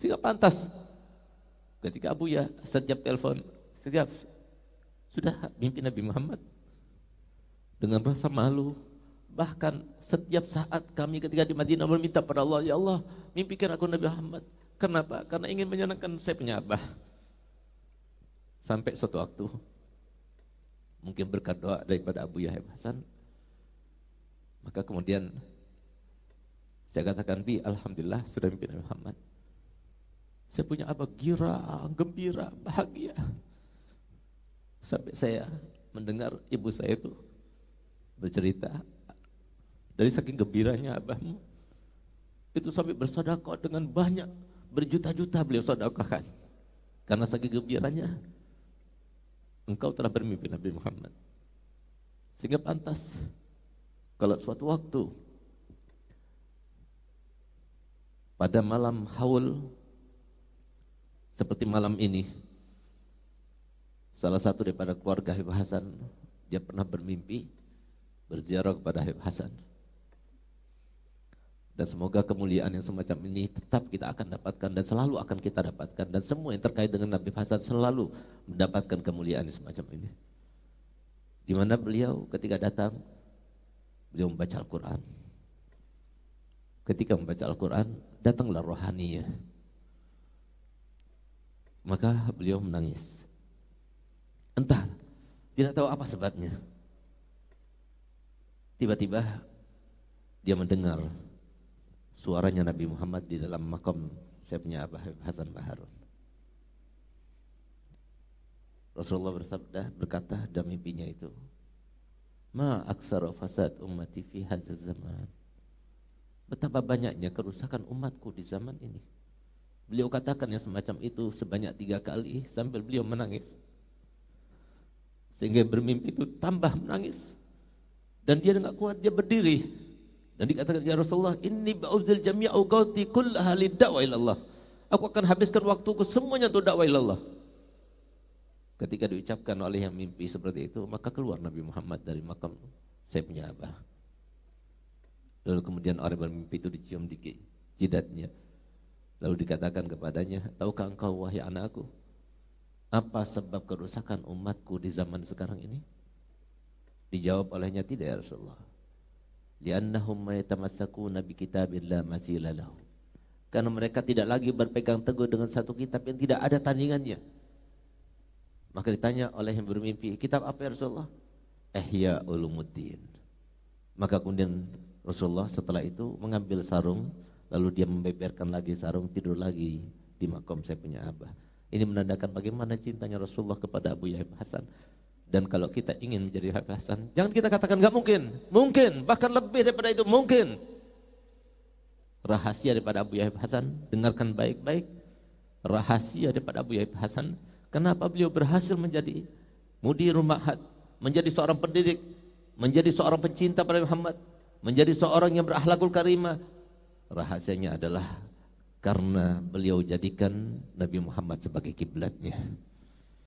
Sehingga pantas ketika Abu ya setiap telepon, setiap sudah mimpi Nabi Muhammad dengan rasa malu. Bahkan setiap saat kami ketika di Madinah meminta pada Allah, Ya Allah, mimpikan aku Nabi Muhammad. Kenapa? Karena ingin menyenangkan saya punya abah. Sampai suatu waktu, mungkin berkat doa daripada Abu Yahya Hasan, maka kemudian saya katakan, Bi, Alhamdulillah sudah mimpi Nabi Muhammad. Saya punya apa? Gira, gembira, bahagia. Sampai saya mendengar ibu saya itu bercerita dari saking gembiranya abahmu itu sampai bersodakoh dengan banyak berjuta-juta beliau sodakohkan karena saking gembiranya engkau telah bermimpi Nabi Muhammad sehingga pantas kalau suatu waktu pada malam haul seperti malam ini salah satu daripada keluarga Habib Hasan dia pernah bermimpi berziarah kepada Habib Hasan. Dan semoga kemuliaan yang semacam ini tetap kita akan dapatkan dan selalu akan kita dapatkan. Dan semua yang terkait dengan Nabi Hasan selalu mendapatkan kemuliaan yang semacam ini. Di mana beliau ketika datang beliau membaca Al-Quran. Ketika membaca Al-Quran datanglah rohaninya maka beliau menangis. Entah, tidak tahu apa sebabnya. Tiba-tiba dia mendengar suaranya Nabi Muhammad di dalam makam saya punya Abah Hasan Baharun. Rasulullah bersabda berkata dalam mimpinya itu, Ma aksara fasad ummati fi zaman. Betapa banyaknya kerusakan umatku di zaman ini. Beliau katakan yang semacam itu sebanyak tiga kali sambil beliau menangis. Sehingga bermimpi itu tambah menangis. Dan dia tidak kuat, dia berdiri. Dan dikatakan, Ya Rasulullah, ini ba'uzil jami'u gauti kullaha da'wa ilallah. Aku akan habiskan waktuku semuanya untuk dakwah ilallah. Ketika diucapkan oleh yang mimpi seperti itu, maka keluar Nabi Muhammad dari makam saya punya abah. Lalu kemudian orang bermimpi itu dicium di jidatnya. Lalu dikatakan kepadanya, tahukah engkau wahai anakku, apa sebab kerusakan umatku di zaman sekarang ini? Dijawab olehnya tidak ya Rasulullah. Liannahum mayatamassakuna bi kitabillah masilalahu. Karena mereka tidak lagi berpegang teguh dengan satu kitab yang tidak ada tandingannya. Maka ditanya oleh yang bermimpi, kitab apa ya Rasulullah? Ihya Ulumuddin. Maka kemudian Rasulullah setelah itu mengambil sarung Lalu dia membeberkan lagi sarung, tidur lagi di makom saya punya abah. Ini menandakan bagaimana cintanya Rasulullah kepada Abu Yahya Hasan. Dan kalau kita ingin menjadi Habib Hasan, jangan kita katakan nggak mungkin. Mungkin, bahkan lebih daripada itu mungkin. Rahasia daripada Abu Yahya Hasan, dengarkan baik-baik. Rahasia daripada Abu Yahya Hasan, kenapa beliau berhasil menjadi mudi rumah menjadi seorang pendidik, menjadi seorang pencinta pada Muhammad, menjadi seorang yang berakhlakul karimah, Rahasianya adalah karena beliau jadikan Nabi Muhammad sebagai kiblatnya.